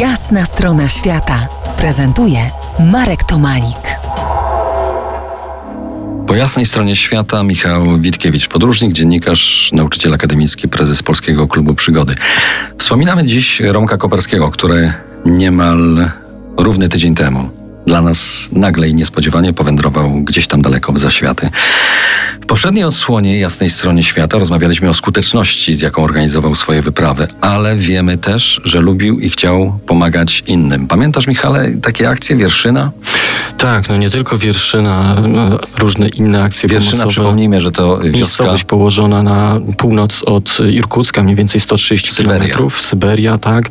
Jasna strona świata prezentuje Marek Tomalik. Po jasnej stronie świata Michał Witkiewicz, podróżnik, dziennikarz, nauczyciel akademicki, prezes Polskiego Klubu Przygody. Wspominamy dziś Romka Koperskiego, który niemal równy tydzień temu dla nas nagle i niespodziewanie powędrował gdzieś tam daleko w zaświaty. W poprzedniej odsłonie Jasnej Stronie Świata rozmawialiśmy o skuteczności, z jaką organizował swoje wyprawy, ale wiemy też, że lubił i chciał pomagać innym. Pamiętasz, Michale, takie akcje Wierszyna? Tak, no nie tylko Wierszyna, no, różne inne akcje Wierszyna, pomocowe. przypomnijmy, że to wioska... Miejscowość położona na północ od Irkucka, mniej więcej 130 Syberia. kilometrów. Syberia, tak.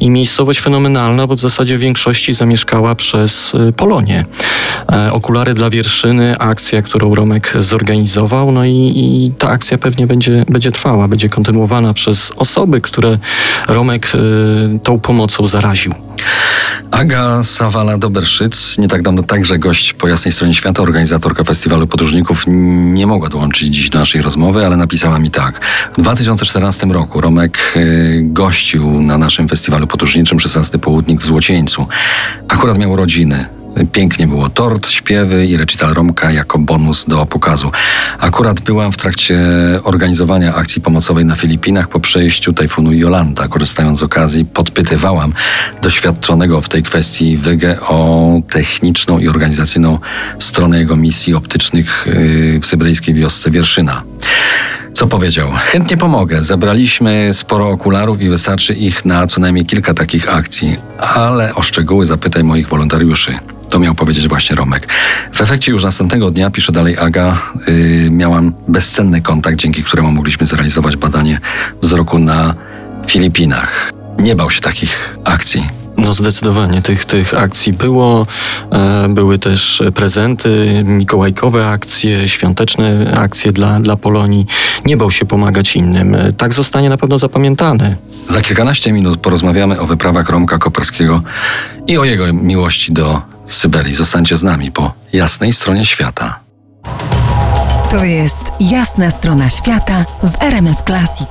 I miejscowość fenomenalna, bo w zasadzie w większości zamieszkała przez y, Polonię. E, okulary dla Wierszyny, akcja, którą Romek zorganizował, no i, i ta akcja pewnie będzie, będzie trwała, będzie kontynuowana przez osoby, które Romek y, tą pomocą zaraził. Aga Sawala-Doberszyc, nie tak dawno także gość po jasnej stronie świata, organizatorka festiwalu podróżników, nie mogła dołączyć dziś do naszej rozmowy, ale napisała mi tak. W 2014 roku Romek y, gościł na naszym festiwalu podróżniczym 16 Południk w Złocieńcu. Akurat miał urodziny. Pięknie było tort, śpiewy i recital Romka jako bonus do pokazu. Akurat byłam w trakcie organizowania akcji pomocowej na Filipinach po przejściu tajfunu Jolanda. Korzystając z okazji, podpytywałam doświadczonego w tej kwestii Wygę o techniczną i organizacyjną stronę jego misji optycznych yy, w syberyjskiej wiosce Wierszyna. Co powiedział? Chętnie pomogę. Zebraliśmy sporo okularów i wystarczy ich na co najmniej kilka takich akcji, ale o szczegóły zapytaj moich wolontariuszy. To miał powiedzieć właśnie Romek. W efekcie już następnego dnia, pisze dalej Aga, yy, miałam bezcenny kontakt, dzięki któremu mogliśmy zrealizować badanie wzroku na Filipinach. Nie bał się takich akcji. No zdecydowanie tych, tych akcji było. E, były też prezenty, mikołajkowe akcje, świąteczne akcje dla, dla Polonii. Nie bał się pomagać innym. E, Tak zostanie na pewno zapamiętany. Za kilkanaście minut porozmawiamy o wyprawach Romka Koperskiego i o jego miłości do Syberii. Zostańcie z nami po jasnej stronie świata. To jest Jasna strona świata w RMS Classic.